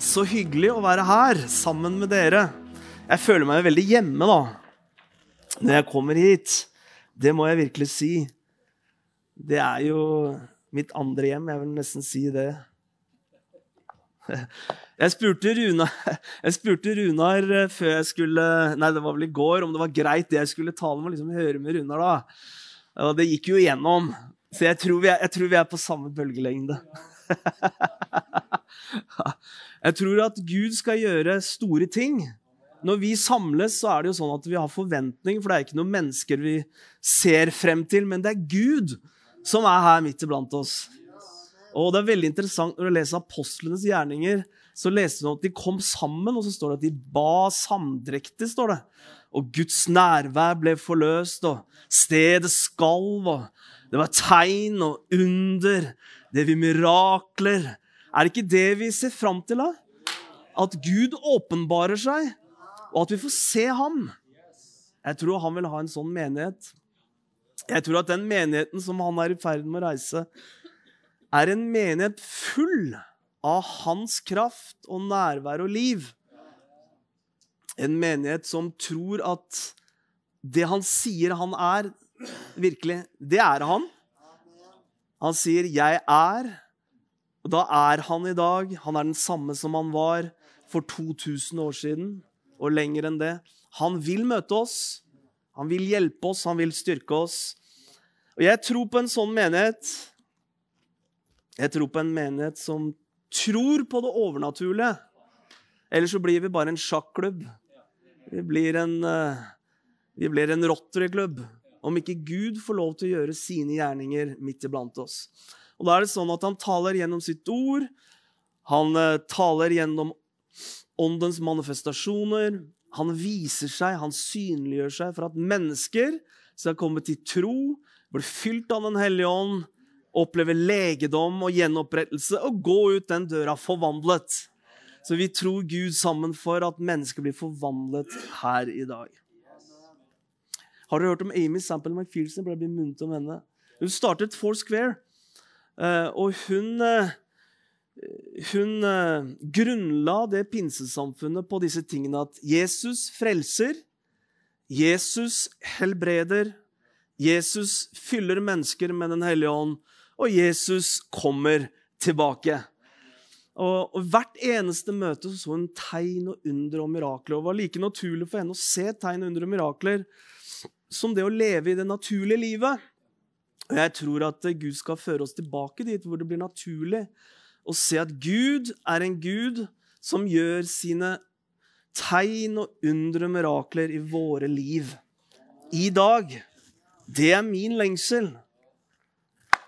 Så hyggelig å være her sammen med dere. Jeg føler meg veldig hjemme da, når jeg kommer hit. Det må jeg virkelig si. Det er jo mitt andre hjem. Jeg vil nesten si det. Jeg spurte, Runar, jeg spurte Runar eh, før jeg skulle Nei, det var vel i går, om det var greit det jeg skulle tale med, liksom høre med Runar. da. Og det gikk jo igjennom. Så jeg tror vi er, tror vi er på samme bølgelengde. Jeg tror at Gud skal gjøre store ting. Når vi samles, så er det jo sånn at vi har forventning, for det er ikke noen mennesker vi ser frem til, men det er Gud som er her midt iblant oss. Og det er veldig interessant når du leser apostlenes gjerninger, så leste du at de kom sammen, og så står det at de ba samdrektig. står det. Og Guds nærvær ble forløst, og stedet skalv, og det var tegn og under. Det var mirakler. Er det ikke det vi ser fram til, da? At Gud åpenbarer seg, og at vi får se ham. Jeg tror han vil ha en sånn menighet. Jeg tror at den menigheten som han er i ferd med å reise, er en menighet full av hans kraft og nærvær og liv. En menighet som tror at det han sier han er, virkelig, det er han. Han sier 'jeg er', og da er han i dag. Han er den samme som han var for 2000 år siden, og lenger enn det. Han vil møte oss, han vil hjelpe oss, han vil styrke oss. Og jeg tror på en sånn menighet. Jeg tror på en menighet som tror på det overnaturlige. Eller så blir vi bare en sjakklubb. Vi blir en, uh, vi blir en rotteryklubb. Om ikke Gud får lov til å gjøre sine gjerninger midt iblant oss. Og Da er det sånn at han taler gjennom sitt ord. Han uh, taler gjennom åndens manifestasjoner. Han viser seg, han synliggjør seg for at mennesker skal komme til tro, bli fylt av Den hellige ånd oppleve legedom og gjenopprettelse og gå ut den døra forvandlet. Så vi tror Gud sammen for at mennesker blir forvandlet her i dag. Har dere hørt om Amy Sample McPherson? Ble bli munnet om henne. Hun startet Four Square, eh, og hun, eh, hun eh, grunnla det pinsesamfunnet på disse tingene at Jesus frelser, Jesus helbreder, Jesus fyller mennesker med Den hellige ånd, og Jesus kommer tilbake. Og, og Hvert eneste møte så, hun tegn og under og mirakler. og var like naturlig for henne å se tegn, under og mirakler som det å leve i det naturlige livet. Og Jeg tror at Gud skal føre oss tilbake dit hvor det blir naturlig å se at Gud er en Gud som gjør sine tegn og under og mirakler i våre liv. I dag. Det er min lengsel.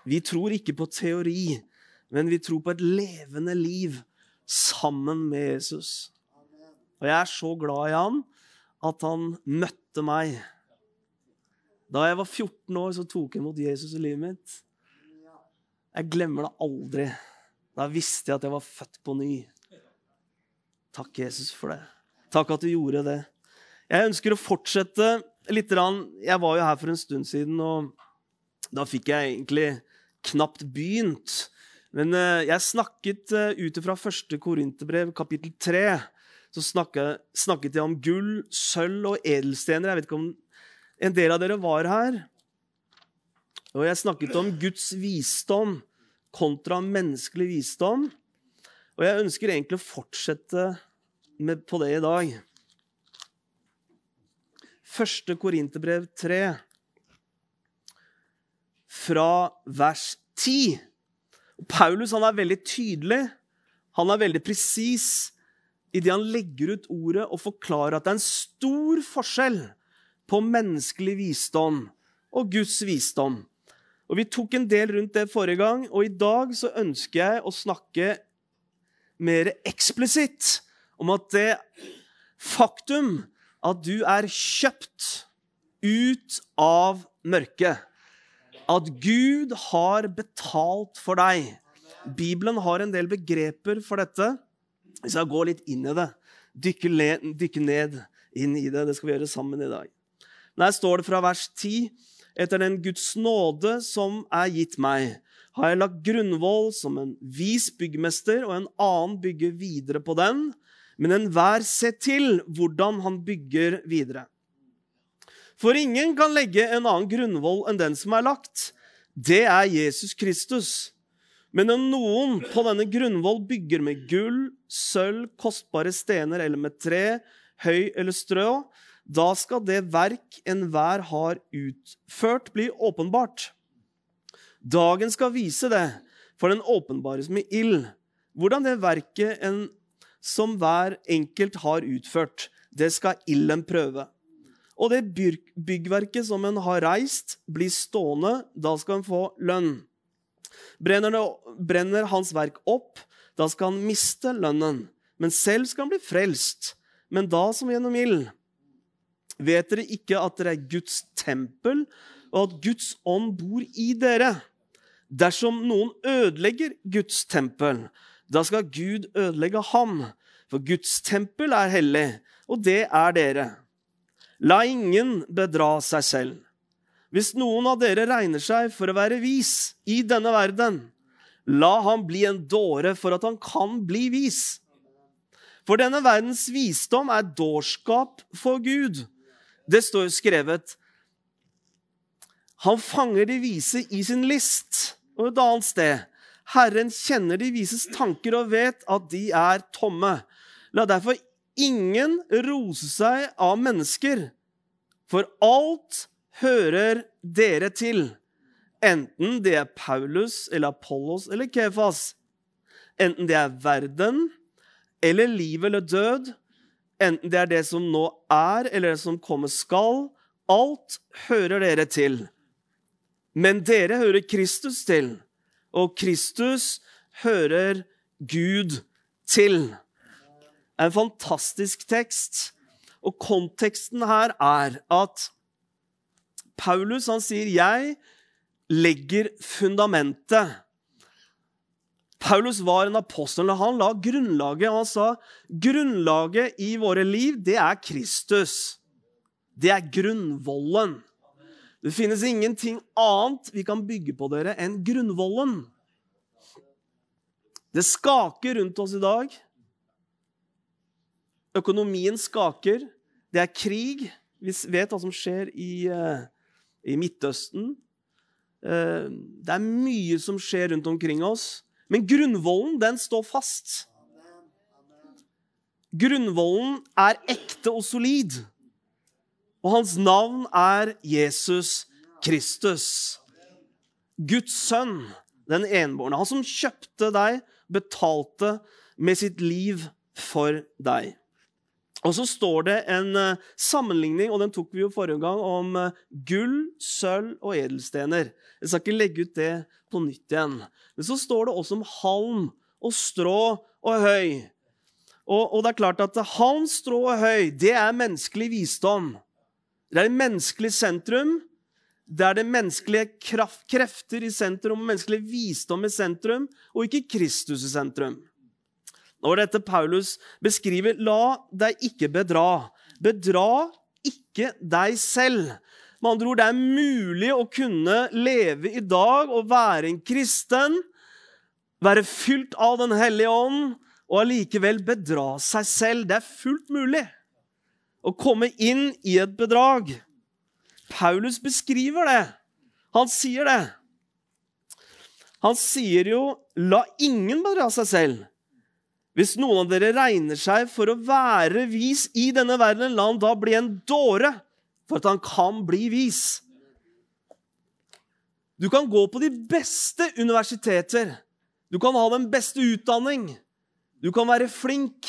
Vi tror ikke på teori, men vi tror på et levende liv sammen med Jesus. Og jeg er så glad i han at han møtte meg. Da jeg var 14 år, så tok jeg imot Jesus i livet mitt. Jeg glemmer det aldri. Da visste jeg at jeg var født på ny. Takk, Jesus, for det. Takk at du gjorde det. Jeg ønsker å fortsette litt. Jeg var jo her for en stund siden, og da fikk jeg egentlig knapt begynt. Men uh, jeg snakket uh, ut fra første Korinterbrev, kapittel 3. Så snakket jeg om gull, sølv og edelstener. Jeg vet ikke om en del av dere var her. Og jeg snakket om Guds visdom kontra menneskelig visdom. Og jeg ønsker egentlig å fortsette med, på det i dag. Første Korinterbrev 3 fra vers 10. Paulus han er veldig tydelig, han er veldig presis idet han legger ut ordet og forklarer at det er en stor forskjell på menneskelig visdom og Guds visdom. Og Vi tok en del rundt det forrige gang, og i dag så ønsker jeg å snakke mer eksplisitt om at det faktum at du er kjøpt ut av mørket at Gud har betalt for deg. Bibelen har en del begreper for dette. Vi skal gå litt inn i det. Dykke, ned, inn i det. Det skal vi gjøre sammen i dag. Her står det fra vers 10.: Etter den Guds nåde som er gitt meg, har jeg lagt grunnvoll som en vis byggmester, og en annen bygger videre på den. Men enhver ser til hvordan han bygger videre. For ingen kan legge en annen grunnvoll enn den som er lagt. Det er Jesus Kristus. Men om noen på denne grunnvoll bygger med gull, sølv, kostbare stener eller med tre, høy eller strø, da skal det verk enhver har utført, bli åpenbart. Dagen skal vise det, for den åpenbares med ild. Hvordan det verket en, som hver enkelt har utført, det skal ilden prøve. Og det byggverket som en har reist, blir stående. Da skal en få lønn. Brenner, det, brenner hans verk opp, da skal han miste lønnen. Men selv skal han bli frelst, men da som gjennom ild. Vet dere ikke at dere er Guds tempel, og at Guds ånd bor i dere? Dersom noen ødelegger Guds tempel, da skal Gud ødelegge ham. For Guds tempel er hellig, og det er dere. La ingen bedra seg selv. Hvis noen av dere regner seg for å være vis i denne verden, la ham bli en dåre for at han kan bli vis. For denne verdens visdom er dårskap for Gud. Det står jo skrevet Han fanger de vise i sin list og et annet sted. Herren kjenner de vises tanker og vet at de er tomme. La derfor ingen rose seg av mennesker, for alt hører dere til. Enten det er Paulus eller Apollos eller Kefas. Enten det er verden eller liv eller død. Enten det er det som nå er, eller det som kommer skal. Alt hører dere til. Men dere hører Kristus til, og Kristus hører Gud til. Det er En fantastisk tekst. Og konteksten her er at Paulus han sier 'jeg legger fundamentet'. Paulus var en apostel. og Han la grunnlaget. og Han sa grunnlaget i våre liv, det er Kristus. Det er grunnvollen. Det finnes ingenting annet vi kan bygge på dere enn grunnvollen. Det skaker rundt oss i dag. Økonomien skaker. Det er krig. Vi vet hva som skjer i, eh, i Midtøsten. Eh, det er mye som skjer rundt omkring oss. Men grunnvollen, den står fast. Grunnvollen er ekte og solid og hans navn er Jesus Kristus. Guds sønn, den enbårne. Han som kjøpte deg, betalte med sitt liv for deg. Og så står det en uh, sammenligning, og den tok vi jo forrige gang, om uh, gull, sølv og edelstener. Jeg skal ikke legge ut det på nytt igjen. Men så står det også om halm og strå og høy. Og, og det er klart at halm, strå og høy, det er menneskelig visdom. Det er det menneskelige sentrum. Det er det menneskelige kraft, krefter i sentrum, menneskelig visdom i sentrum, og ikke Kristus i sentrum. Når dette Paulus beskriver, la deg ikke bedra. Bedra ikke deg selv. Med andre ord, det er mulig å kunne leve i dag og være en kristen, være fylt av Den hellige ånd, og allikevel bedra seg selv. Det er fullt mulig å komme inn i et bedrag. Paulus beskriver det. Han sier det. Han sier jo 'la ingen bedra seg selv'. Hvis noen av dere regner seg for å være vis i denne verden, la han da bli en dåre, for at han kan bli vis. Du kan gå på de beste universiteter. Du kan ha den beste utdanning. Du kan være flink.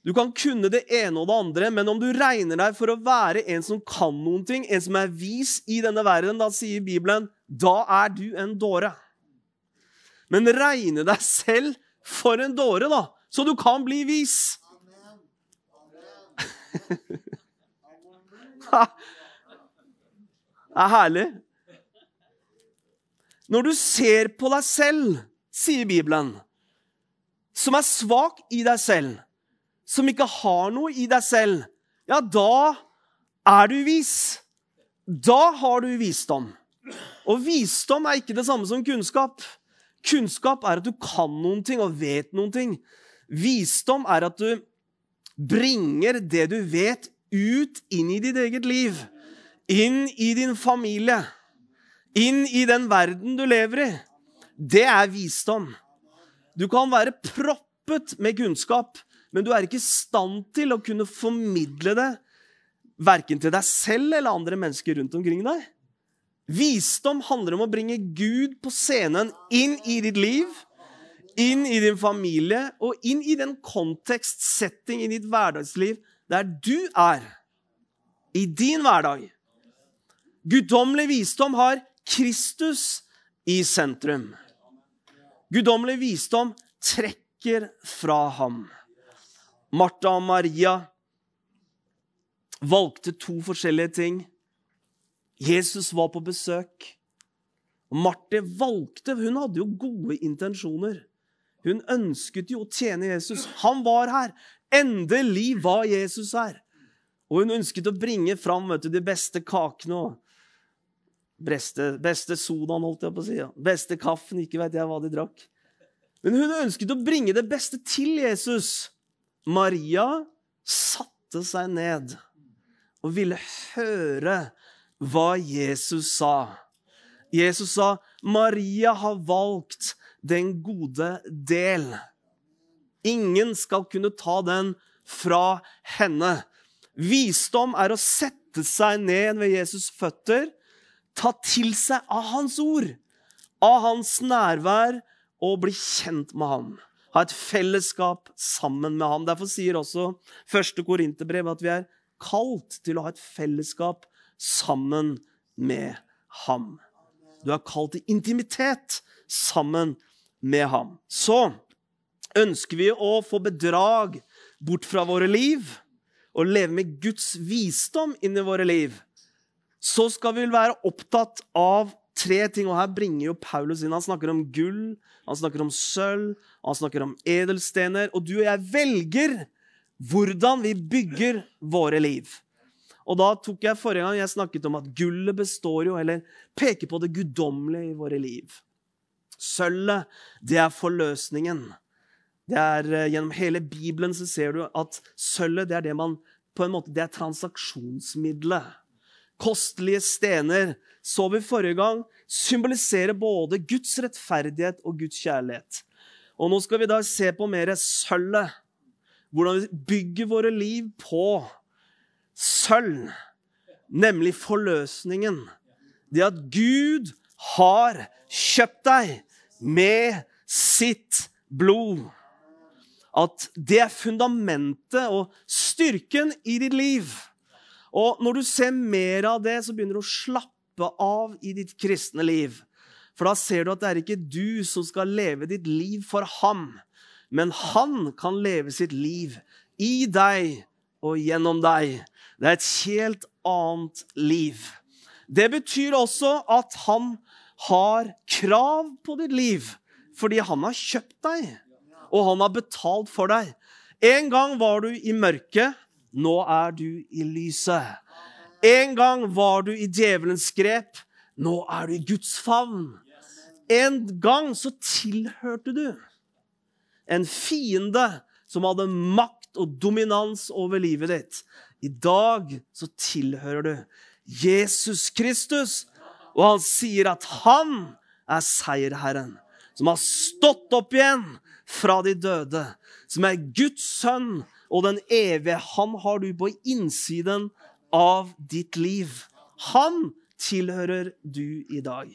Du kan kunne det ene og det andre, men om du regner deg for å være en som kan noen ting, en som er vis i denne verden, da sier Bibelen, da er du en dåre. Men regne deg selv for en dåre, da, så du kan bli vis. Det er herlig. Når du ser på deg selv, sier Bibelen, som er svak i deg selv som ikke har noe i deg selv, ja, da er du vis. Da har du visdom. Og visdom er ikke det samme som kunnskap. Kunnskap er at du kan noen ting og vet noen ting. Visdom er at du bringer det du vet, ut inn i ditt eget liv. Inn i din familie. Inn i den verden du lever i. Det er visdom. Du kan være proppet med kunnskap, men du er ikke i stand til å kunne formidle det verken til deg selv eller andre mennesker rundt omkring deg. Visdom handler om å bringe Gud på scenen inn i ditt liv, inn i din familie og inn i den kontekst, setting i ditt hverdagsliv der du er. I din hverdag. Guddommelig visdom har Kristus i sentrum. Guddommelig visdom trekker fra ham. Martha og Maria valgte to forskjellige ting. Jesus var på besøk. Og Marte valgte Hun hadde jo gode intensjoner. Hun ønsket jo å tjene Jesus. Han var her. Endelig var Jesus her. Og hun ønsket å bringe fram vet du, de beste kakene og beste, beste sodaen, holdt jeg på å si. Beste kaffen. Ikke vet jeg hva de drakk. Men hun ønsket å bringe det beste til Jesus. Maria satte seg ned og ville høre hva Jesus sa. Jesus sa, 'Maria har valgt den gode del'. Ingen skal kunne ta den fra henne. Visdom er å sette seg ned ved Jesus' føtter, ta til seg av hans ord, av hans nærvær, og bli kjent med ham. Ha et fellesskap sammen med ham. Derfor sier også første Korinterbrev at vi er kalt til å ha et fellesskap sammen med ham. Du er kalt til intimitet sammen med ham. Så ønsker vi å få bedrag bort fra våre liv og leve med Guds visdom inn i våre liv. Så skal vi være opptatt av tre ting, og her bringer jo Paulus inn. Han snakker om gull, han snakker om sølv, han snakker om edelstener. Og du og jeg velger hvordan vi bygger våre liv. Og da tok jeg Forrige gang jeg snakket om at gullet består jo, eller peker på det guddommelige i våre liv. Sølvet, det er forløsningen. Det er, eh, Gjennom hele Bibelen så ser du at sølvet det er det man på en måte, det er transaksjonsmiddelet. Kostelige stener, så vi forrige gang, symboliserer både Guds rettferdighet og Guds kjærlighet. Og nå skal vi da se på mer sølvet. Hvordan vi bygger våre liv på sølv, nemlig forløsningen. Det at Gud har kjøpt deg med sitt blod. At det er fundamentet og styrken i ditt liv. Og når du ser mer av det, så begynner du å slappe av i ditt kristne liv. For da ser du at det er ikke du som skal leve ditt liv for ham, men han kan leve sitt liv i deg og gjennom deg. Det er et helt annet liv. Det betyr også at han har krav på ditt liv, fordi han har kjøpt deg, og han har betalt for deg. En gang var du i mørket, nå er du i lyset. En gang var du i djevelens grep, nå er du i Guds favn. En gang så tilhørte du en fiende som hadde makt og dominans over livet ditt. I dag så tilhører du Jesus Kristus, og han sier at han er seierherren, som har stått opp igjen fra de døde, som er Guds sønn og den evige. Han har du på innsiden av ditt liv. Han tilhører du i dag.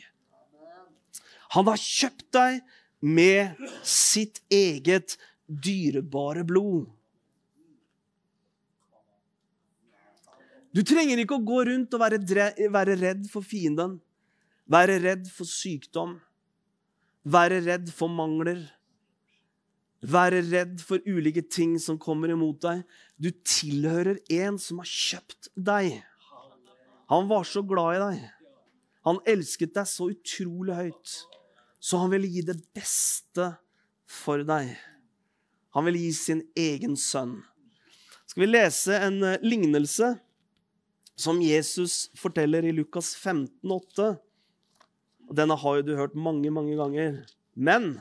Han har kjøpt deg med sitt eget dyrebare blod. Du trenger ikke å gå rundt og være, være redd for fienden, være redd for sykdom, være redd for mangler, være redd for ulike ting som kommer imot deg. Du tilhører en som har kjøpt deg. Han var så glad i deg. Han elsket deg så utrolig høyt. Så han ville gi det beste for deg. Han ville gi sin egen sønn. Skal vi lese en eh, lignelse som Jesus forteller i Lukas 15, 8. Denne har jo du hørt mange, mange ganger. Men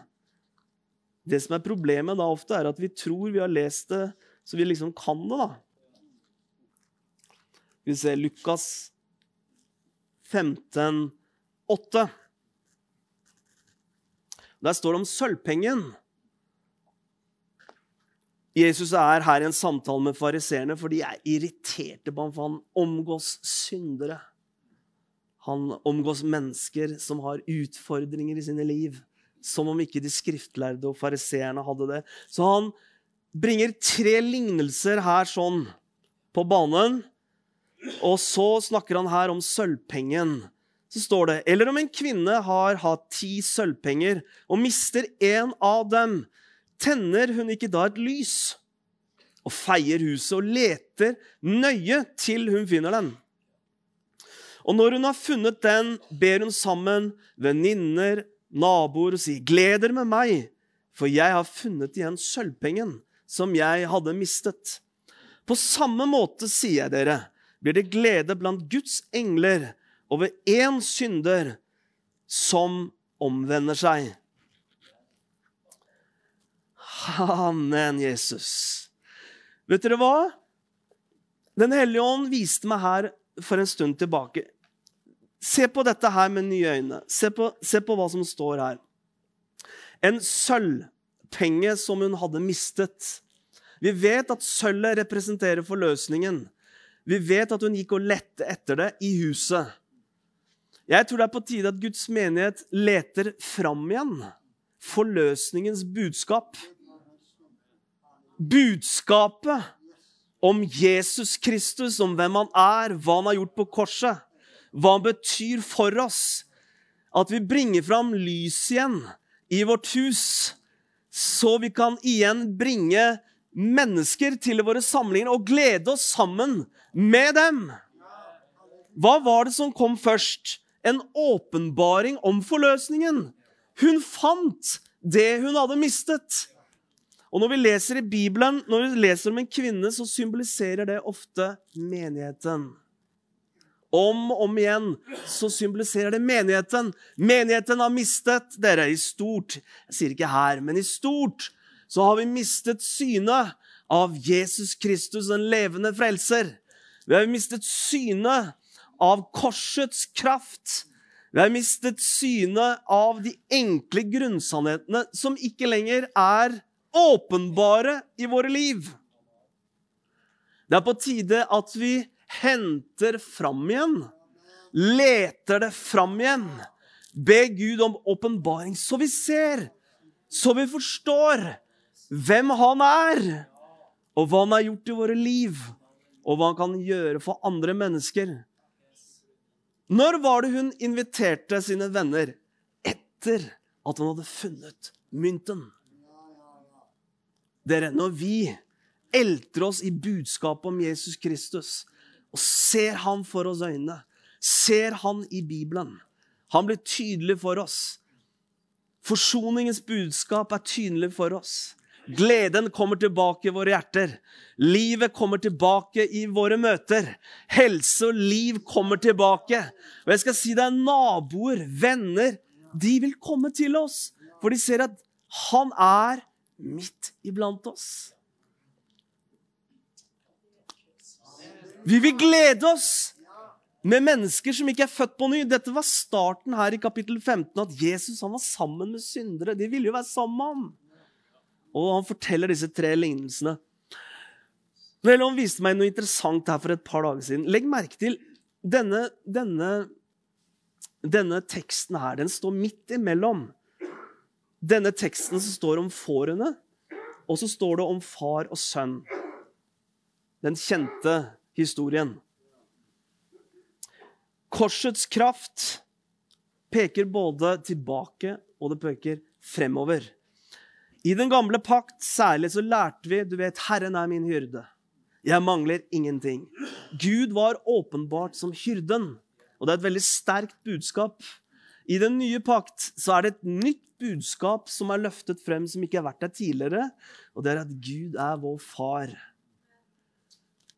det som er problemet da ofte, er at vi tror vi har lest det, så vi liksom kan det, da. Vi ser Lukas 15, 8. Der står det om sølvpengen. Jesus er her i en samtale med fariseerne, for de er irriterte på ham, for han omgås syndere. Han omgås mennesker som har utfordringer i sine liv, som om ikke de skriftlærde og fariseerne hadde det. Så han bringer tre lignelser her sånn på banen. Og så snakker han her om sølvpengen. Så står det Eller om en kvinne har hatt ti sølvpenger og mister en av dem tenner hun ikke da et lys og feier huset og leter nøye til hun finner den. Og når hun har funnet den, ber hun sammen venninner, naboer og sier, 'Gleder med meg, for jeg har funnet igjen sølvpengen som jeg hadde mistet.' På samme måte, sier jeg dere, blir det glede blant Guds engler over én synder som omvender seg. Amen, Jesus. Vet dere hva? Den hellige ånd viste meg her for en stund tilbake. Se på dette her med nye øyne. Se på, se på hva som står her. En sølvpenge som hun hadde mistet. Vi vet at sølvet representerer forløsningen. Vi vet at hun gikk og lette etter det i huset. Jeg tror det er på tide at Guds menighet leter fram igjen forløsningens budskap budskapet om Jesus Kristus, om hvem han er, hva han har gjort på korset, hva han betyr for oss. At vi bringer fram lys igjen i vårt hus, så vi kan igjen bringe mennesker til våre samlinger og glede oss sammen med dem. Hva var det som kom først? En åpenbaring om forløsningen. Hun fant det hun hadde mistet. Og når vi leser i Bibelen, når vi leser om en kvinne, så symboliserer det ofte menigheten. Om og om igjen så symboliserer det menigheten. Menigheten har mistet dere i stort. Jeg sier ikke her, men i stort så har vi mistet synet av Jesus Kristus, den levende frelser. Vi har mistet synet av korsets kraft. Vi har mistet synet av de enkle grunnsannhetene som ikke lenger er åpenbare i våre liv. Det er på tide at vi henter fram igjen, leter det fram igjen. Be Gud om åpenbaring, så vi ser, så vi forstår hvem han er, og hva han har gjort i våre liv, og hva han kan gjøre for andre mennesker. Når var det hun inviterte sine venner? Etter at hun hadde funnet mynten. Dere, når vi elter oss i budskapet om Jesus Kristus og ser han for oss øynene, ser han i Bibelen Han blir tydelig for oss. Forsoningens budskap er tydelig for oss. Gleden kommer tilbake i våre hjerter. Livet kommer tilbake i våre møter. Helse og liv kommer tilbake. Og jeg skal si deg, naboer, venner, de vil komme til oss. For de ser at han er midt iblant oss. Vi vil glede oss med mennesker som ikke er født på ny. Dette var starten her i kapittel 15, at Jesus var sammen med syndere. De ville jo være sammen med ham. Og han forteller disse tre lignelsene. Han viste meg noe interessant her for et par dager siden. Legg merke til denne, denne, denne teksten her. Den står midt imellom denne teksten som står om fårene, og så står det om far og sønn. Den kjente historien. Korsets kraft peker både tilbake og det peker fremover. I den gamle pakt særlig så lærte vi du vet, Herren er min hyrde. Jeg mangler ingenting. Gud var åpenbart som hyrden. Og det er et veldig sterkt budskap. I den nye pakt så er det et nytt budskap som er løftet frem, som ikke har vært der tidligere. Og det er at Gud er vår far.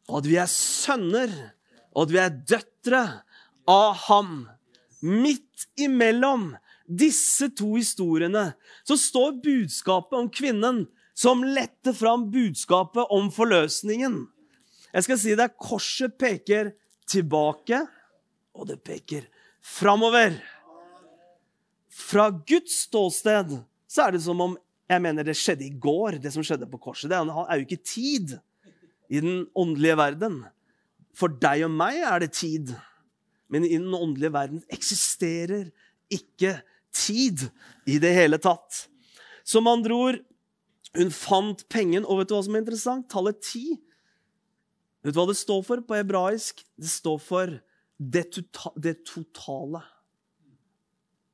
Og at vi er sønner, og at vi er døtre av Ham. midt imellom disse to historiene så står budskapet om kvinnen som letter fram budskapet om forløsningen. Jeg skal si deg, korset peker tilbake, og det peker framover. Fra Guds ståsted så er det som om jeg mener det skjedde i går, det som skjedde på korset. Det er jo ikke tid i den åndelige verden. For deg og meg er det tid. Men i den åndelige verden eksisterer ikke tid i det hele tatt. Som andre ord, hun fant pengen. Og vet du hva som er interessant? Tallet ti. Vet du hva det står for på hebraisk? Det står for det, tota det totale.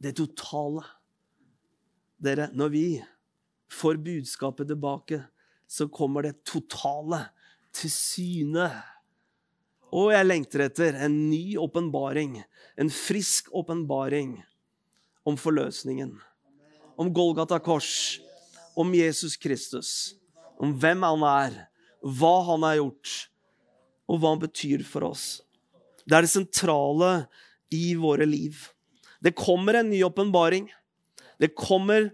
Det totale. Dere, når vi får budskapet tilbake, så kommer det totale til syne. Og jeg lengter etter en ny åpenbaring, en frisk åpenbaring om forløsningen. Om Golgata kors, om Jesus Kristus, om hvem han er, hva han har gjort, og hva han betyr for oss. Det er det sentrale i våre liv. Det kommer en ny åpenbaring. Det kommer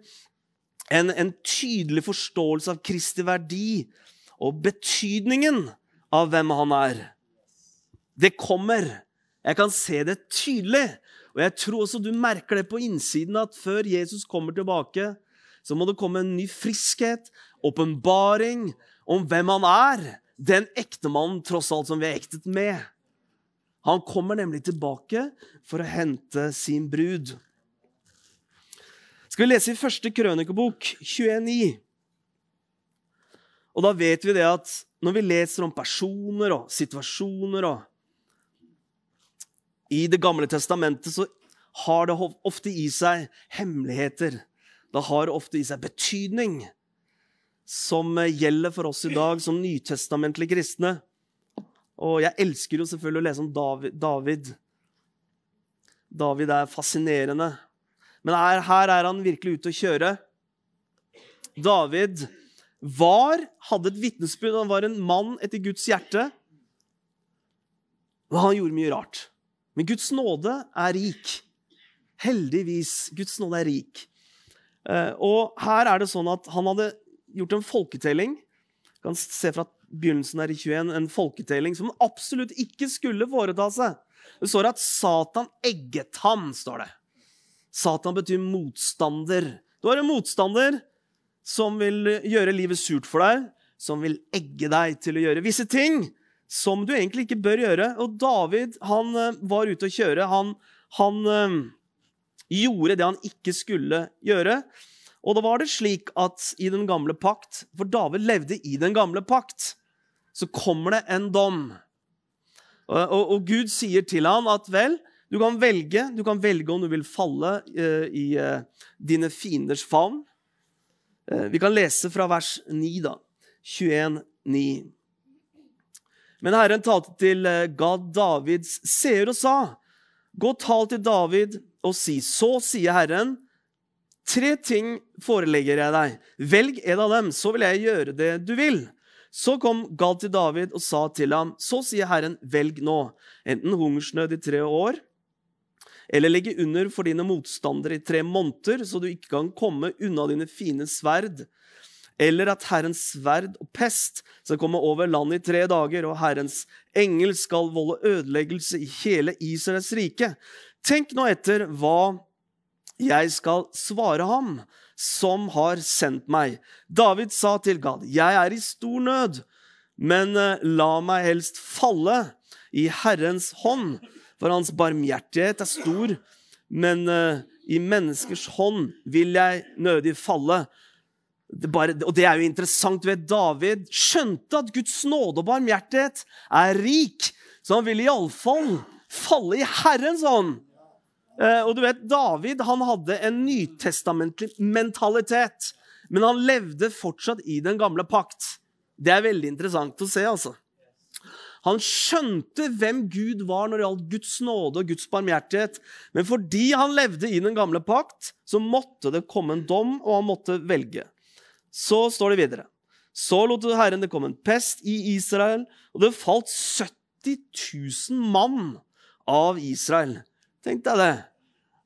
en, en, tydelig forståelse av Kristi verdi og betydningen av hvem han er. Det kommer. Jeg kan se det tydelig. Og jeg tror også du merker det på innsiden at før Jesus kommer tilbake, så må det komme en ny friskhet, åpenbaring om hvem han er. Den ektemannen tross alt som vi er ektet med. Han kommer nemlig tilbake for å hente sin brud. Skal vi lese i første krønikebok, 21,9. Og da vet vi det at når vi leser om personer og situasjoner og I Det gamle testamentet så har det ofte i seg hemmeligheter. Det har ofte i seg betydning som gjelder for oss i dag som nytestamentlige kristne. Og jeg elsker jo selvfølgelig å lese om David. David er fascinerende. Men her, her er han virkelig ute å kjøre. David var, hadde et vitnesbyrd. Han var en mann etter Guds hjerte. Og han gjorde mye rart. Men Guds nåde er rik. Heldigvis. Guds nåde er rik. Eh, og her er det sånn at han hadde gjort en folketelling. Du kan se fra begynnelsen her i 21, en folketelling som han absolutt ikke skulle foreta seg. Det står at Satan egget ham, står det. Satan betyr motstander. Du har en motstander som vil gjøre livet surt for deg, som vil egge deg til å gjøre visse ting som du egentlig ikke bør gjøre. Og David han eh, var ute å kjøre. Han, han øh, gjorde det han ikke skulle gjøre. Og da var det slik at i den gamle pakt, for David levde i den gamle pakt, så kommer det en dom. Og, og, og Gud sier til han at vel, du kan velge, du kan velge om du vil falle uh, i uh, dine fienders favn. Uh, vi kan lese fra vers 9, da. 21, 9. Men Herren talte til Gad Davids seer og sa:" Gå tal til David og si:" Så sier Herren, tre ting forelegger jeg deg. Velg en av dem, så vil jeg gjøre det du vil. Så kom Gad til David og sa til ham, så sier Herren, velg nå, enten hungersnød i tre år, eller legge under for dine motstandere i tre måneder, så du ikke kan komme unna dine fine sverd. Eller at Herrens sverd og pest skal komme over landet i tre dager, og Herrens engel skal volde ødeleggelse i hele Israels rike. Tenk nå etter hva jeg skal svare ham, som har sendt meg. David sa til Gad, jeg er i stor nød, men eh, la meg helst falle i Herrens hånd for hans barmhjertighet er stor, men uh, i menneskers hånd vil jeg nødig falle. Det bare, og det er jo interessant. ved David skjønte at Guds nåde og barmhjertighet er rik, så han ville iallfall falle i Herrens hånd. Uh, og du vet, David han hadde en nytestamentlig mentalitet, men han levde fortsatt i den gamle pakt. Det er veldig interessant å se, altså. Han skjønte hvem Gud var når det gjaldt Guds nåde og Guds barmhjertighet. Men fordi han levde i den gamle pakt, så måtte det komme en dom, og han måtte velge. Så står det videre. Så lot Herren det komme en pest i Israel, og det falt 70 000 mann av Israel. Tenk deg det.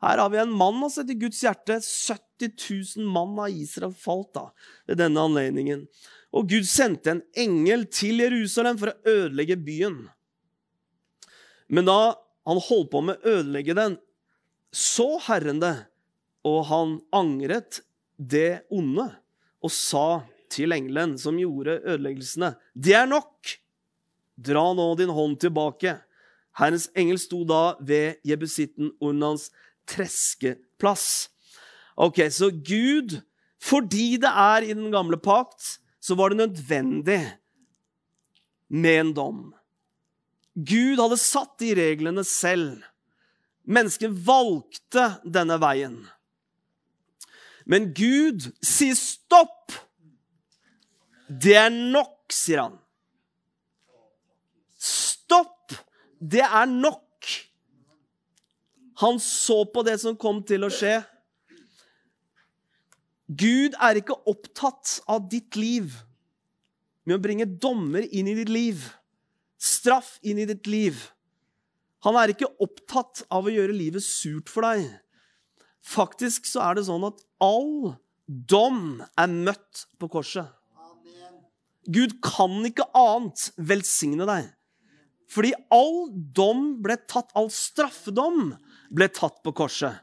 Her har vi en mann altså, etter Guds hjerte. 70 000 mann av Israel falt da ved denne anledningen. Og Gud sendte en engel til Jerusalem for å ødelegge byen. Men da han holdt på med å ødelegge den, så Herren det, og han angret det onde og sa til engelen som gjorde ødeleggelsene, det er nok! Dra nå din hånd tilbake. Herrens engel sto da ved jebusitten Ornans treskeplass. Ok, Så Gud, fordi det er i den gamle pakt, så var det nødvendig med en dom. Gud hadde satt de reglene selv. Mennesket valgte denne veien. Men Gud sier stopp! Det er nok, sier han. Stopp! Det er nok. Han så på det som kom til å skje. Gud er ikke opptatt av ditt liv med å bringe dommer inn i ditt liv, straff inn i ditt liv. Han er ikke opptatt av å gjøre livet surt for deg. Faktisk så er det sånn at all dom er møtt på korset. Gud kan ikke annet velsigne deg. Fordi all dom ble tatt, all straffedom ble tatt på korset.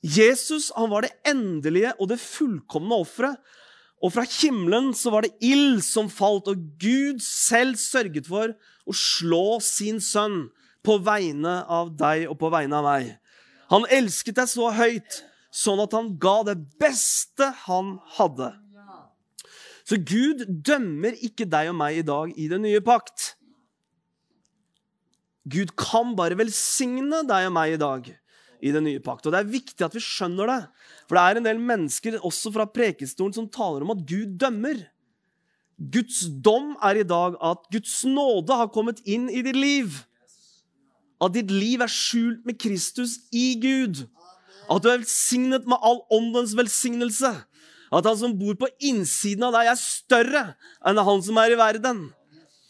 Jesus han var det endelige og det fullkomne offeret. Og fra himmelen så var det ild som falt, og Gud selv sørget for å slå sin sønn på vegne av deg og på vegne av meg. Han elsket deg så høyt, sånn at han ga det beste han hadde. Så Gud dømmer ikke deg og meg i dag i den nye pakt. Gud kan bare velsigne deg og meg i dag i den nye pakt. Og Det er viktig at vi skjønner det. For det er en del mennesker også fra prekestolen som taler om at Gud dømmer. Guds dom er i dag at Guds nåde har kommet inn i ditt liv. At ditt liv er skjult med Kristus i Gud. At du er velsignet med all åndens velsignelse. At han som bor på innsiden av deg, er større enn han som er i verden.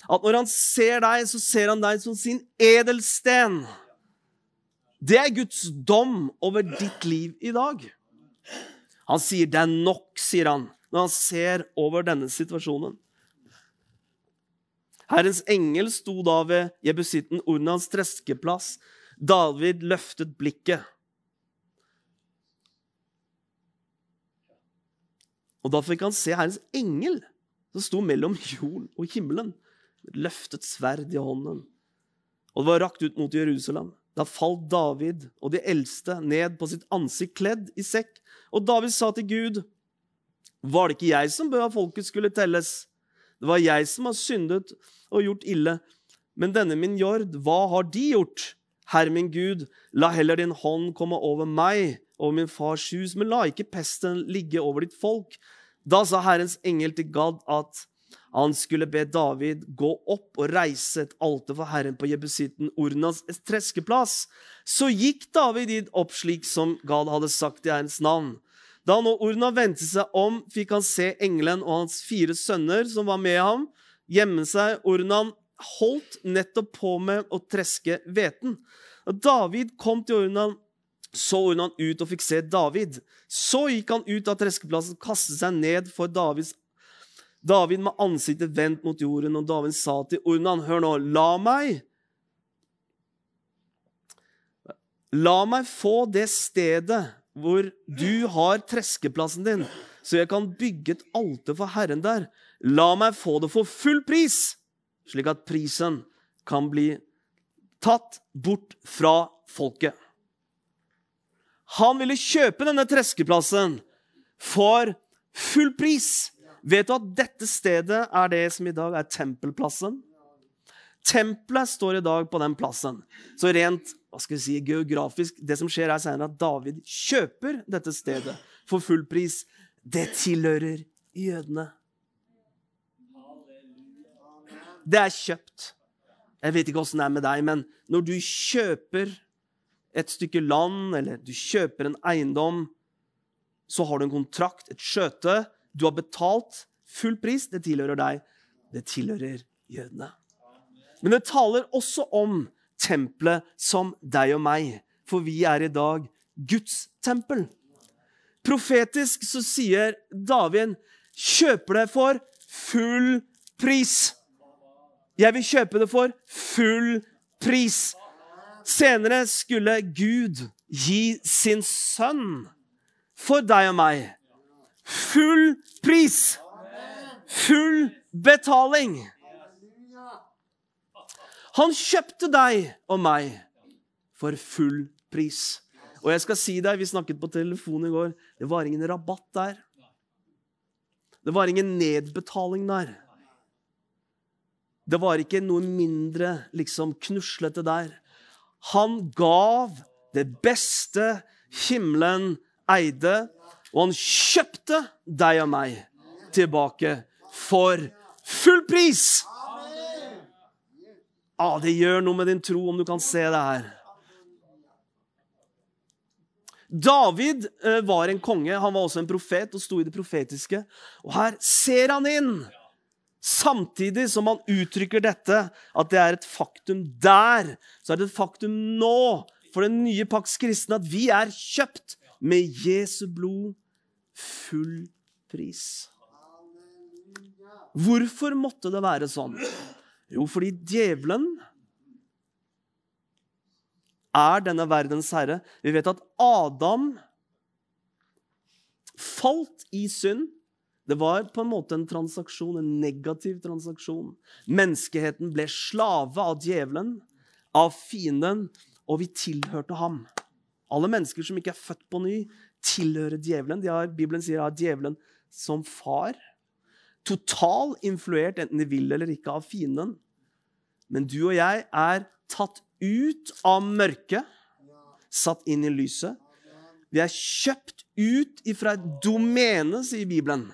At når han ser deg, så ser han deg som sin edelsten. Det er Guds dom over ditt liv i dag. Han sier 'det er nok', sier han, når han ser over denne situasjonen. Herrens engel sto da ved jebusitten Ornans treskeplass. David løftet blikket. Og da fikk han se Herrens engel som sto mellom jorden og himmelen løftet sverd i hånden. Og det var rakt ut mot Jerusalem. Da falt David og de eldste ned på sitt ansikt kledd i sekk. Og David sa til Gud, var det ikke jeg som bød at folket skulle telles? Det var jeg som har syndet og gjort ille. Men denne min jord, hva har de gjort? Herre min Gud, la heller din hånd komme over meg og min fars hus, men la ikke pesten ligge over ditt folk. Da sa Herrens engel til Gad at han skulle be David gå opp og reise et alter for Herren på jebusitten Ornas treskeplass. Så gikk David dit opp slik som Gad hadde sagt i Herrens navn. Da nå Orna vendte seg om, fikk han se engelen og hans fire sønner som var med ham, gjemme seg. Ornan holdt nettopp på med å treske hveten. David kom til Ornan, så Ornan ut og fikk se David. Så gikk han ut av treskeplassen, kastet seg ned for Davids David med ansiktet vendt mot jorden, og David sa til Ornan, hør nå, la meg La meg få det stedet hvor du har treskeplassen din, så jeg kan bygge et alter for Herren der. La meg få det for full pris, slik at prisen kan bli tatt bort fra folket. Han ville kjøpe denne treskeplassen for full pris. Vet du at dette stedet er det som i dag er tempelplassen? Tempelet står i dag på den plassen. Så rent hva skal vi si, geografisk Det som skjer, er senere at David kjøper dette stedet for full pris. Det tilhører jødene. Det er kjøpt. Jeg vet ikke åssen det er med deg, men når du kjøper et stykke land, eller du kjøper en eiendom, så har du en kontrakt, et skjøte, du har betalt full pris. Det tilhører deg. Det tilhører jødene. Men det taler også om tempelet som deg og meg. for vi er i dag Guds tempel. Profetisk så sier David kjøper det for full pris. Jeg vil kjøpe det for full pris. Senere skulle Gud gi sin sønn for deg og meg. Full pris. Full betaling. Han kjøpte deg og meg for full pris. Og jeg skal si deg, vi snakket på telefon i går, det var ingen rabatt der. Det var ingen nedbetaling der. Det var ikke noe mindre liksom knuslete der. Han gav det beste himmelen eide, og han kjøpte deg og meg tilbake for full pris. Ah, det gjør noe med din tro om du kan se det her. David eh, var en konge, han var også en profet og sto i det profetiske. Og her ser han inn, samtidig som han uttrykker dette, at det er et faktum der. Så er det et faktum nå for den nye pakts kristne at vi er kjøpt med Jesu blod full pris. Hvorfor måtte det være sånn? Jo, fordi djevelen er denne verdens herre. Vi vet at Adam falt i synd. Det var på en måte en transaksjon, en negativ transaksjon. Menneskeheten ble slave av djevelen, av fienden, og vi tilhørte ham. Alle mennesker som ikke er født på ny, tilhører djevelen. De har, Bibelen sier at djevelen som far. Total influert, enten de vil eller ikke, av fienden. Men du og jeg er tatt ut av mørket, satt inn i lyset. Vi er kjøpt ut ifra et domene, sier Bibelen.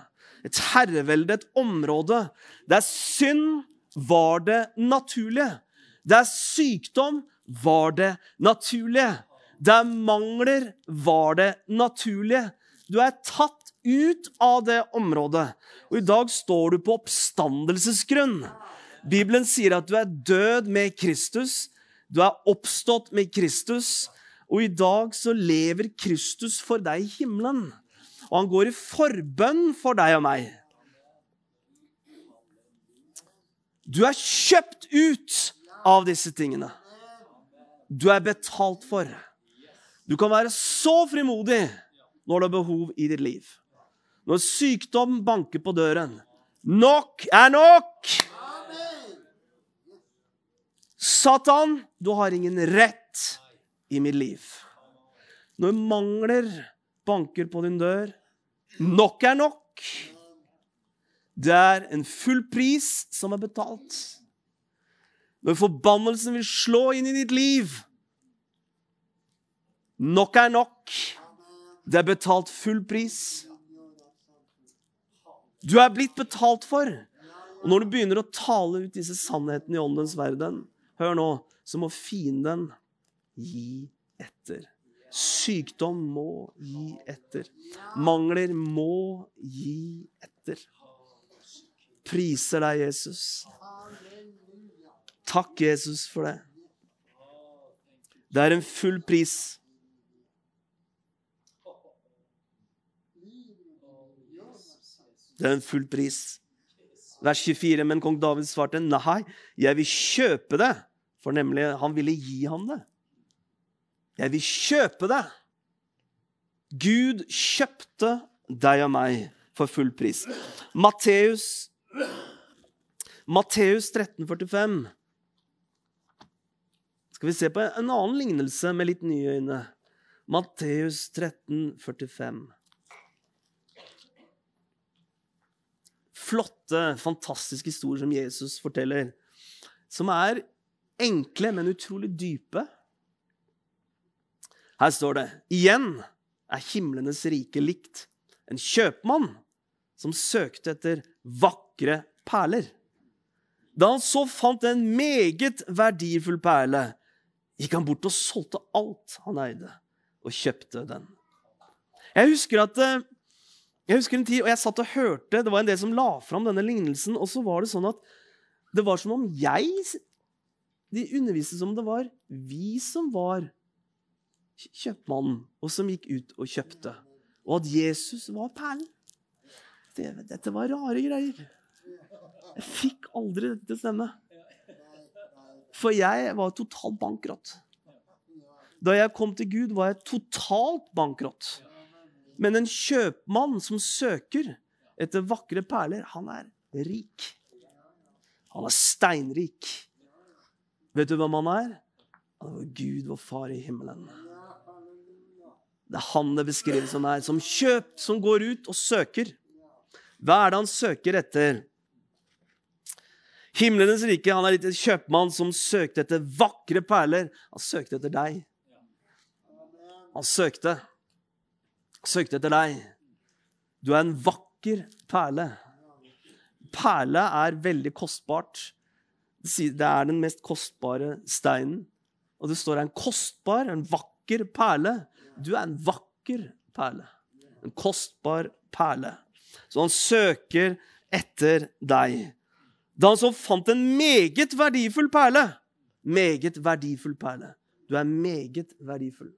Et herrevelde, et område der synd var det naturlige. Der sykdom var det naturlige. Der mangler var det naturlige. Du er tatt ut av det området. Og i dag står du på oppstandelsesgrunn. Bibelen sier at du er død med Kristus. Du er oppstått med Kristus. Og i dag så lever Kristus for deg i himmelen. Og han går i forbønn for deg og meg. Du er kjøpt ut av disse tingene. Du er betalt for. Du kan være så frimodig når du har behov i ditt liv. Når sykdom banker på døren. Nok er nok! Satan, du har ingen rett i mitt liv. Når mangler banker på din dør Nok er nok. Det er en full pris som er betalt. Når forbannelsen vil slå inn i ditt liv Nok er nok. Det er betalt full pris. Du er blitt betalt for. Og når du begynner å tale ut disse sannhetene i åndens verden, Hør nå, så må fienden gi etter. Sykdom må gi etter. Mangler må gi etter. Priser deg, Jesus. Takk, Jesus, for det. Det er en full pris. Det er en full pris. Vers 24. Men kong David svarte, nei, jeg vil kjøpe det. For nemlig, han ville gi ham det. Jeg vil kjøpe det. Gud kjøpte deg og meg for full pris. Matteus Matteus 13,45. Skal vi se på en annen lignelse med litt nye øyne. Matteus 13,45. Flotte, fantastiske historier som Jesus forteller. Som er enkle, men utrolig dype. Her står det igjen er himlenes rike likt en kjøpmann som søkte etter vakre perler. Da han så fant en meget verdifull perle, gikk han bort og solgte alt han eide, og kjøpte den. Jeg husker at eh, jeg husker en tid, og jeg satt og hørte, Det var en del som la fram denne lignelsen. Og så var det sånn at det var som om jeg De underviste som om det var vi som var kjøpmannen, og som gikk ut og kjøpte. Og at Jesus var perlen. Det, dette var rare greier. Jeg fikk aldri dette til å stemme. For jeg var totalt bankrott. Da jeg kom til Gud, var jeg totalt bankrott. Men en kjøpmann som søker etter vakre perler, han er rik. Han er steinrik. Vet du hvem han er? Han er Gud, vår far i himmelen. Det er han det beskrives som er. Som kjøp, som går ut og søker. Hva er det han søker etter? Himlenes rike han er litt en kjøpmann som søkte etter vakre perler. Han søkte etter deg. Han søkte. Søkte etter deg. Du er en vakker perle. Perle er veldig kostbart. Det er den mest kostbare steinen. Og det står en kostbar, en vakker perle. Du er en vakker perle. En kostbar perle. Så han søker etter deg. Da han så fant en meget verdifull perle Meget verdifull perle. Du er meget verdifull.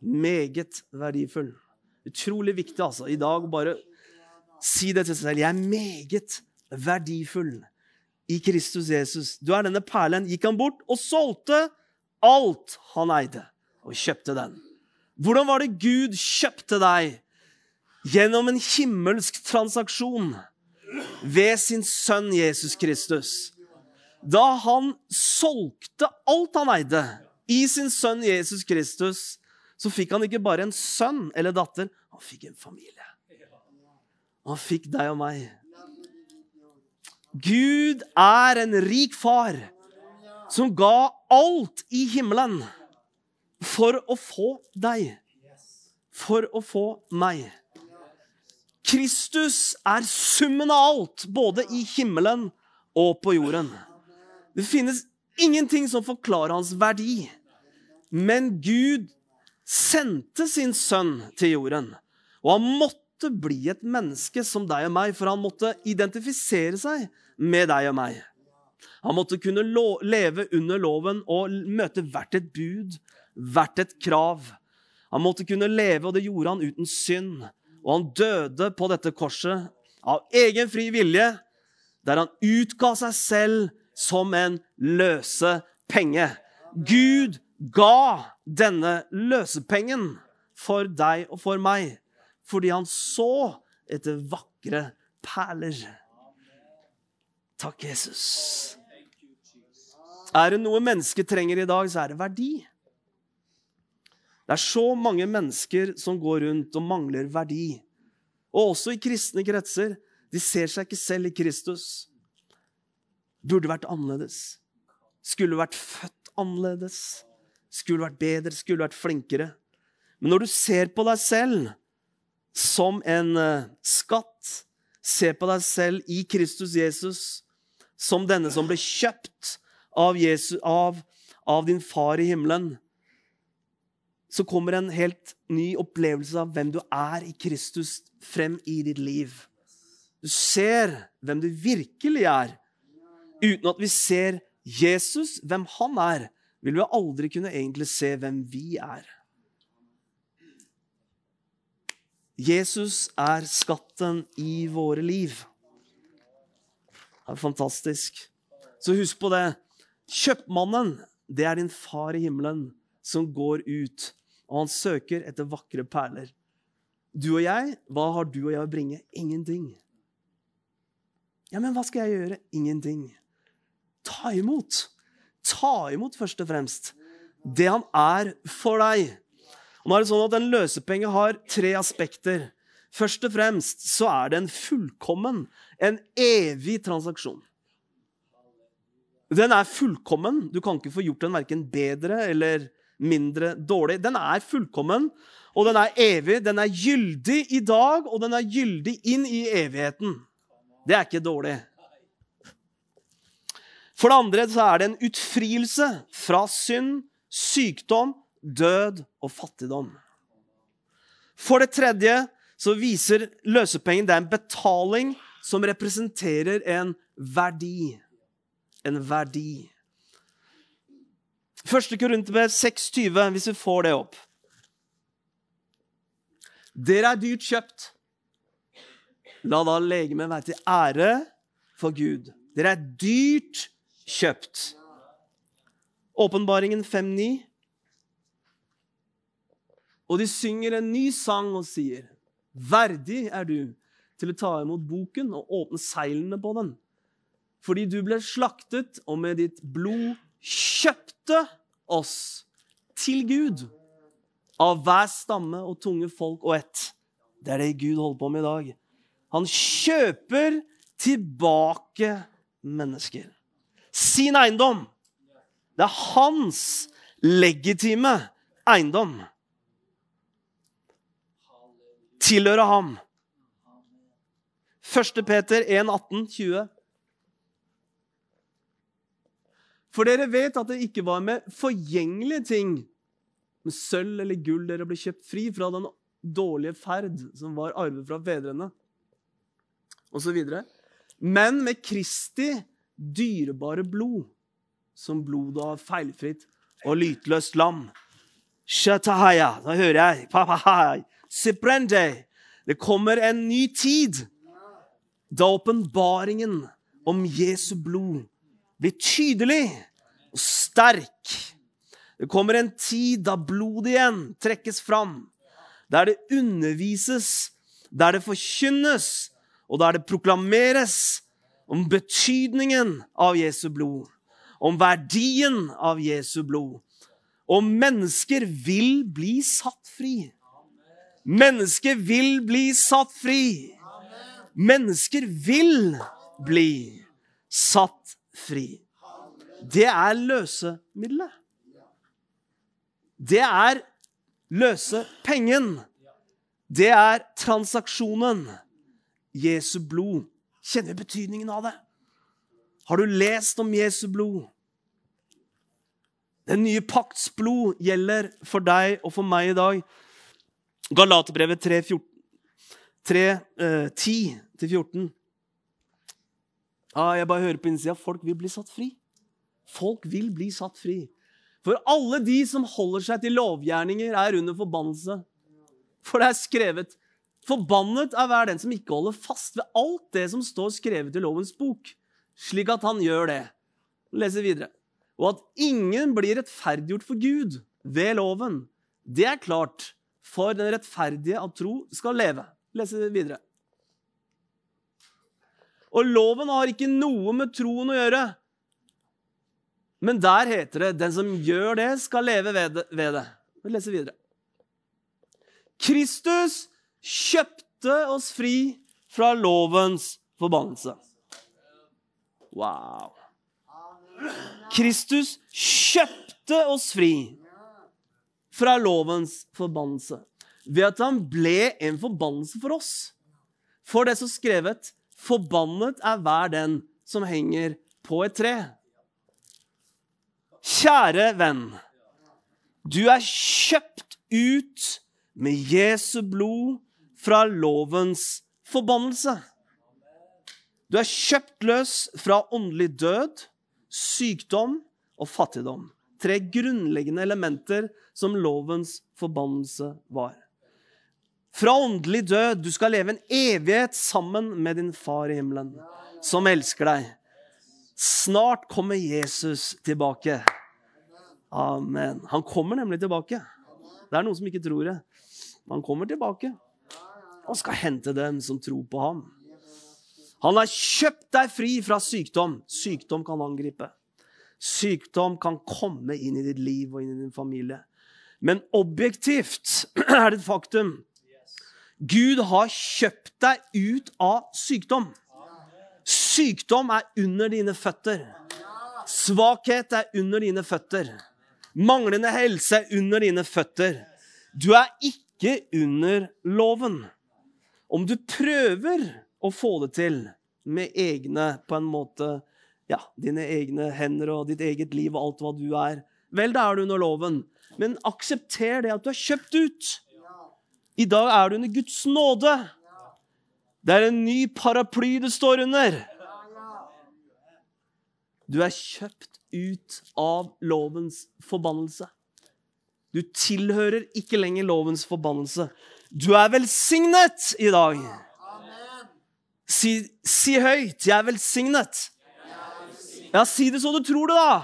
Meget verdifull. Utrolig viktig altså, i dag bare si det til seg selv. Jeg er meget verdifull i Kristus Jesus. Du er denne perlen. Gikk han bort og solgte alt han eide, og kjøpte den. Hvordan var det Gud kjøpte deg? Gjennom en himmelsk transaksjon ved sin sønn Jesus Kristus. Da han solgte alt han eide, i sin sønn Jesus Kristus, så fikk han ikke bare en sønn eller datter, han fikk en familie. Han fikk deg og meg. Gud er en rik far som ga alt i himmelen for å få deg. For å få meg. Kristus er summen av alt, både i himmelen og på jorden. Det finnes ingenting som forklarer hans verdi. Men Gud sendte sin sønn til jorden. Og han måtte bli et menneske som deg og meg, for han måtte identifisere seg med deg og meg. Han måtte kunne leve under loven og møte hvert et bud, hvert et krav. Han måtte kunne leve, og det gjorde han uten synd. Og han døde på dette korset av egen fri vilje, der han utga seg selv som en løsepenge. Gud ga denne løsepengen for deg og for meg fordi han så etter vakre perler. Takk, Jesus. Er det noe mennesket trenger i dag, så er det verdi. Det er så mange mennesker som går rundt og mangler verdi. Og også i kristne kretser. De ser seg ikke selv i Kristus. Burde vært annerledes. Skulle vært født annerledes. Skulle vært bedre, skulle vært flinkere. Men når du ser på deg selv som en uh, skatt, Se på deg selv i Kristus Jesus som denne som ble kjøpt av, Jesus, av, av din far i himmelen, så kommer en helt ny opplevelse av hvem du er i Kristus, frem i ditt liv. Du ser hvem du virkelig er. Uten at vi ser Jesus, hvem han er, vil vi aldri kunne egentlig se hvem vi er. Jesus er skatten i våre liv. Det er fantastisk. Så husk på det. Kjøpmannen, det er din far i himmelen som går ut og han søker etter vakre perler. Du og jeg, hva har du og jeg å bringe? Ingenting. Ja, men hva skal jeg gjøre? Ingenting. Ta imot. Ta imot, først og fremst, det han er for deg. Og nå er det sånn at En løsepenge har tre aspekter. Først og fremst så er det en fullkommen, en evig transaksjon. Den er fullkommen. Du kan ikke få gjort den verken bedre eller mindre dårlig. Den er fullkommen, og den er evig. Den er gyldig i dag, og den er gyldig inn i evigheten. Det er ikke dårlig. For det andre så er det en utfrielse fra synd, sykdom, død og fattigdom. For det tredje så viser løsepengen det er en betaling som representerer en verdi. En verdi. Første Korinterbrev 6,20, hvis vi får det opp. Dere er dyrt kjøpt. La da legemet være til ære for Gud. Dere er dyrt kjøpt. Åpenbaringen 5.9. Og de synger en ny sang og sier, Verdig er du til å ta imot boken og åpne seilene på den. Fordi du ble slaktet, og med ditt blod kjøpte oss til Gud. Av hver stamme og tunge folk og ett. Det er det Gud holder på med i dag. Han kjøper tilbake mennesker. Sin eiendom. Det er hans legitime eiendom. Tilhører ham. 1. Peter 1, 18, 20. For dere vet at det ikke var med forgjengelige ting, med sølv eller gull, dere ble kjøpt fri fra den dårlige ferd som var arvet fra fedrene, osv. Men med Kristi dyrebare blod, som blodet av feilfritt og lytløst lam. Shatahaya, da hører jeg papahai, siprende. Det kommer en ny tid da åpenbaringen om Jesu blod blir tydelig og sterk. Det kommer en tid da blodet igjen trekkes fram, der det undervises, der det forkynnes, og der det proklameres om betydningen av Jesu blod, om verdien av Jesu blod. Og mennesker vil bli satt fri. Mennesker vil bli satt fri. Mennesker vil bli satt fri. Det er løsemiddelet. Det er løsepengen. Det er transaksjonen. Jesu blod. Kjenner vi betydningen av det? Har du lest om Jesu blod? Den nye pakts blod gjelder for deg og for meg i dag. Galaterbrevet 3, 14. 3, eh, 10-14. Jeg bare hører på innsida. Folk vil bli satt fri. Folk vil bli satt fri. For alle de som holder seg til lovgjerninger, er under forbannelse. For det er skrevet Forbannet er hver den som ikke holder fast ved alt det som står skrevet i lovens bok, slik at han gjør det. Leser videre. Og at ingen blir rettferdiggjort for Gud ved loven. Det er klart, for den rettferdige av tro skal leve. Lese videre. Og loven har ikke noe med troen å gjøre. Men der heter det 'den som gjør det, skal leve ved det'. Vi leser videre. Kristus kjøpte oss fri fra lovens forbannelse. Wow. Kristus kjøpte oss fri fra lovens forbannelse ved at han ble en forbannelse for oss. For det som skrevet, forbannet er hver den som henger på et tre. Kjære venn, du er kjøpt ut med Jesu blod fra lovens forbannelse. Du er kjøpt løs fra åndelig død, sykdom og fattigdom. Tre grunnleggende elementer som lovens forbannelse var. Fra åndelig død. Du skal leve en evighet sammen med din far i himmelen, som elsker deg. Snart kommer Jesus tilbake. Amen. Han kommer nemlig tilbake. Det er noen som ikke tror det. Han kommer tilbake og skal hente dem som tror på ham. Han har kjøpt deg fri fra sykdom. Sykdom kan angripe. Sykdom kan komme inn i ditt liv og inn i din familie. Men objektivt er det et faktum Gud har kjøpt deg ut av sykdom. Sykdom er under dine føtter. Svakhet er under dine føtter. Manglende helse er under dine føtter. Du er ikke under loven. Om du prøver å få det til med egne på en måte, ja, dine egne hender og ditt eget liv og alt hva du er, vel, da er du under loven. Men aksepter det at du er kjøpt ut. I dag er du under Guds nåde. Det er en ny paraply du står under. Du er kjøpt ut av lovens forbannelse. Du tilhører ikke lenger lovens forbannelse. Du er velsignet i dag. Si, si høyt 'Jeg er velsignet'. Ja, si det så du tror det, da.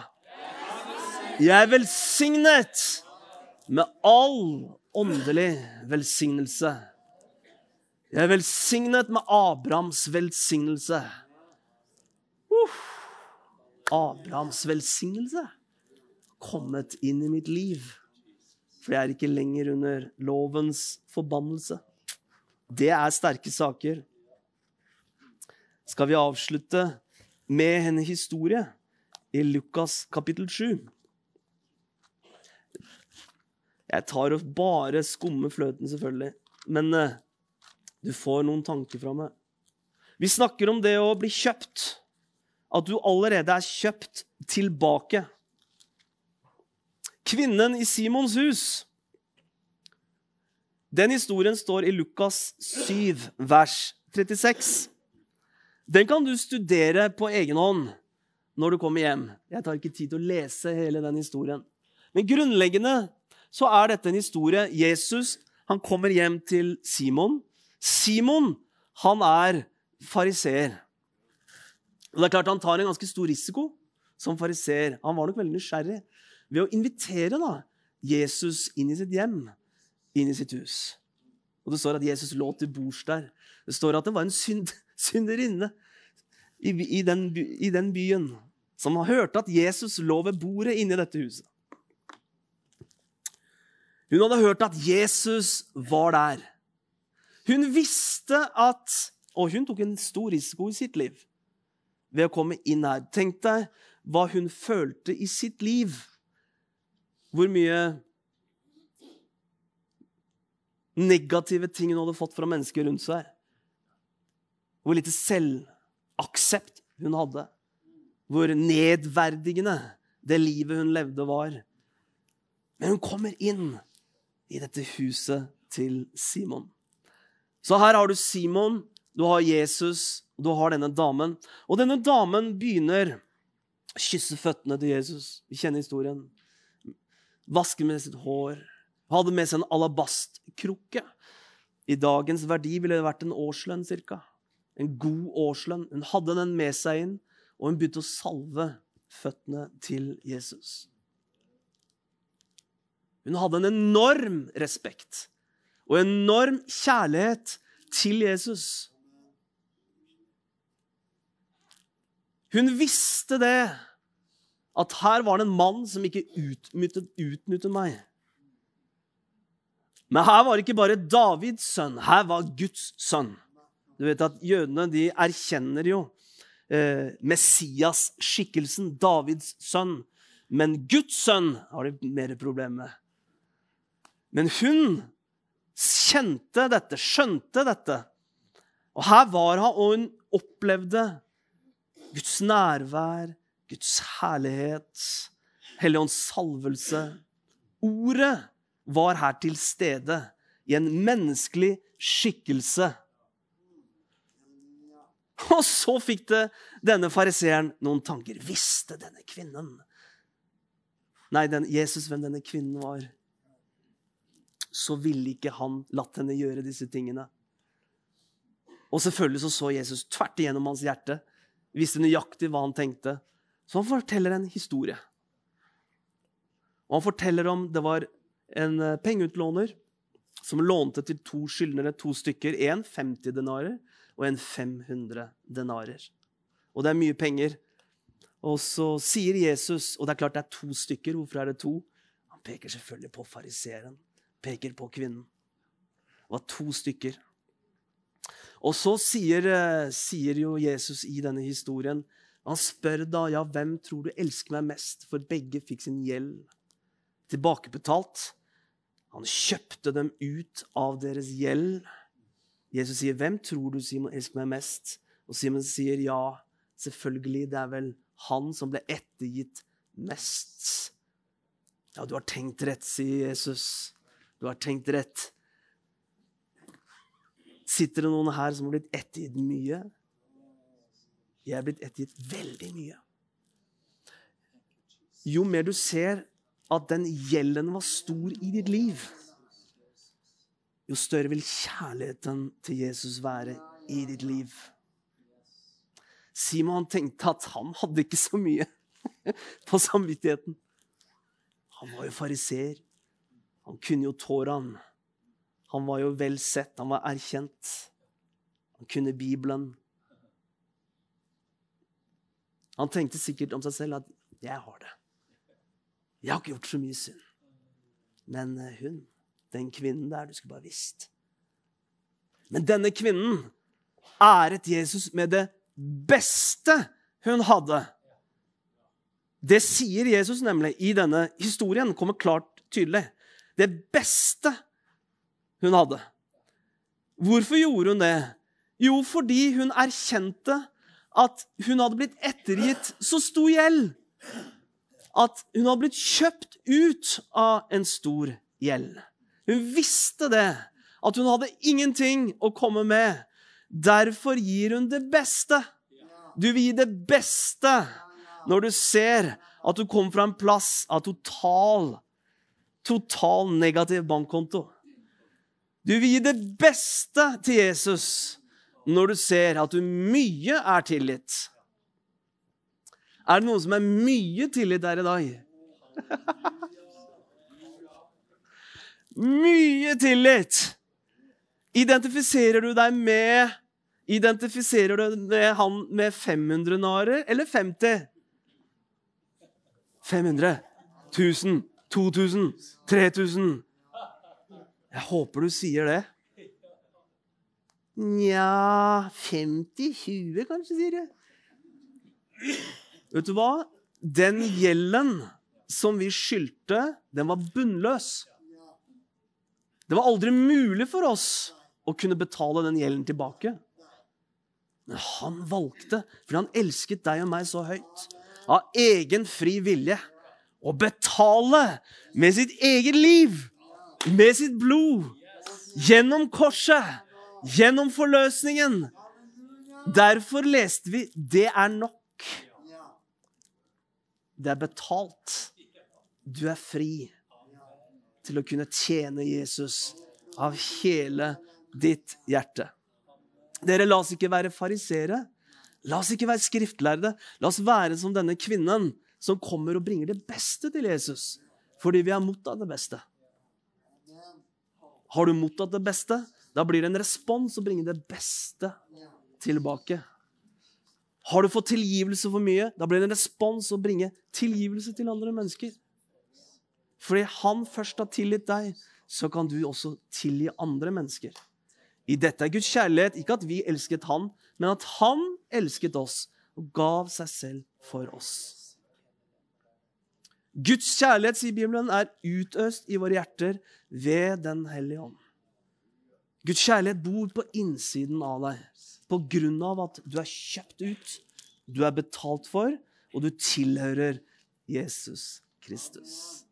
Jeg er velsignet med all åndelig velsignelse. Jeg er velsignet med Abrahams velsignelse. Uh, Abrahams velsignelse kommet inn i mitt liv. For jeg er ikke lenger under lovens forbannelse. Det er sterke saker. Skal vi avslutte med en historie i Lukas kapittel 7? Jeg tar og bare skummer fløten, selvfølgelig. Men uh, du får noen tanker fra meg. Vi snakker om det å bli kjøpt. At du allerede er kjøpt tilbake. Kvinnen i Simons hus. Den historien står i Lukas 7, vers 36. Den kan du studere på egen hånd når du kommer hjem. Jeg tar ikke tid til å lese hele den historien. Men grunnleggende så er dette en historie. Jesus han kommer hjem til Simon. Simon han er fariseer. Og det er klart Han tar en ganske stor risiko som fariseer. Han var nok veldig nysgjerrig ved å invitere da, Jesus inn i sitt hjem, inn i sitt hus. Og Det står at Jesus lå til bords der. Det står at det var en synd, synderinne i, i, den, i den byen som hørte at Jesus lå ved bordet inne i dette huset. Hun hadde hørt at Jesus var der. Hun visste at Og hun tok en stor risiko i sitt liv ved å komme inn her. Tenk deg hva hun følte i sitt liv. Hvor mye negative ting hun hadde fått fra mennesker rundt seg. Hvor lite selvaksept hun hadde. Hvor nedverdigende det livet hun levde, var. Men hun kommer inn i dette huset til Simon. Så her har du Simon, du har Jesus, og du har denne damen. Og denne damen begynner å kysse føttene til Jesus. Vi kjenner historien. Vaske med sitt hår. Hadde med seg en alabastkrukke. I dagens verdi ville det vært en årslønn cirka. En god årslønn. Hun hadde den med seg inn, og hun begynte å salve føttene til Jesus. Hun hadde en enorm respekt og enorm kjærlighet til Jesus. Hun visste det, at her var det en mann som ikke utnyttet, utnyttet meg. Men her var det ikke bare Davids sønn, her var Guds sønn. Du vet at Jødene de erkjenner jo eh, Messias-skikkelsen, Davids sønn. Men Guds sønn har de mer problemer med. Men hun kjente dette, skjønte dette. Og her var hun, og hun opplevde Guds nærvær, Guds herlighet, Helligånds salvelse. Ordet var her til stede i en menneskelig skikkelse. Og så fikk det denne fariseeren noen tanker. Visste denne kvinnen Nei, den, Jesus hvem denne kvinnen var så ville ikke han latt henne gjøre disse tingene. Og selvfølgelig så, så Jesus tvert igjennom hans hjerte, visste nøyaktig hva han tenkte. Så han forteller en historie. Og han forteller om det var en eh, pengeutlåner som lånte til to skyldnere, to stykker. En 50 denarer og en 500 denarer. Og det er mye penger. Og så sier Jesus, og det er klart det er to stykker. Hvorfor er det to? Han peker selvfølgelig på fariseeren peker på kvinnen. Det var to stykker. Og så sier, eh, sier, jo Jesus i denne historien Han spør da ja, hvem tror du elsker meg mest, for begge fikk sin gjeld tilbakebetalt. Han kjøpte dem ut av deres gjeld. Jesus sier, 'Hvem tror du, Simon, elsker meg mest?' Og Simon sier, 'Ja, selvfølgelig, det er vel han som ble ettergitt mest.' Ja, du har tenkt rett, sier Jesus. Du har tenkt rett. Sitter det noen her som har blitt ettergitt mye? Jeg er blitt ettergitt veldig mye. Jo mer du ser at den gjelden var stor i ditt liv, jo større vil kjærligheten til Jesus være i ditt liv. Simon tenkte at han hadde ikke så mye på samvittigheten. Han var jo fariseer. Han kunne jo Toraen. Han var jo vel sett, han var erkjent. Han kunne Bibelen. Han tenkte sikkert om seg selv at 'jeg har det'. Jeg har ikke gjort så mye synd. Men eh, hun, den kvinnen der, du skulle bare visst. Men denne kvinnen æret Jesus med det beste hun hadde. Det sier Jesus nemlig i denne historien. kommer klart tydelig. Det beste hun hadde. Hvorfor gjorde hun det? Jo, fordi hun erkjente at hun hadde blitt ettergitt så stor gjeld. At hun hadde blitt kjøpt ut av en stor gjeld. Hun visste det. At hun hadde ingenting å komme med. Derfor gir hun det beste. Du vil gi det beste når du ser at du kommer fra en plass av total, total negativ bankkonto. Du vil gi det beste til Jesus når du ser at du mye er tilgitt. Er det noen som er mye tilgitt der i dag? Mye tillit. Identifiserer du deg med Identifiserer du med han med 500 narer eller 50? 500, 1000, 2000, 3000. Jeg håper du sier det. Nja 50-20, kanskje, sier du. Vet du hva? Den gjelden som vi skyldte, den var bunnløs. Det var aldri mulig for oss å kunne betale den gjelden tilbake. Men han valgte, fordi han elsket deg og meg så høyt, av egen fri vilje, å betale med sitt eget liv, med sitt blod, gjennom korset, gjennom forløsningen. Derfor leste vi 'Det er nok'. Det er betalt. Du er fri til å kunne tjene Jesus av hele ditt hjerte. Dere, la oss ikke være farisere. La oss ikke være skriftlærde. La oss være som denne kvinnen som kommer og bringer det beste til Jesus fordi vi har mottatt det beste. Har du mottatt det beste, da blir det en respons å bringe det beste tilbake. Har du fått tilgivelse for mye, da blir det en respons å bringe tilgivelse til andre mennesker. Fordi han først har tilgitt deg, så kan du også tilgi andre mennesker. I dette er Guds kjærlighet ikke at vi elsket han, men at han elsket oss og gav seg selv for oss. Guds kjærlighet, sier Bibelen, er utøst i våre hjerter ved Den hellige ånd. Guds kjærlighet bor på innsiden av deg på grunn av at du er kjøpt ut, du er betalt for, og du tilhører Jesus Kristus.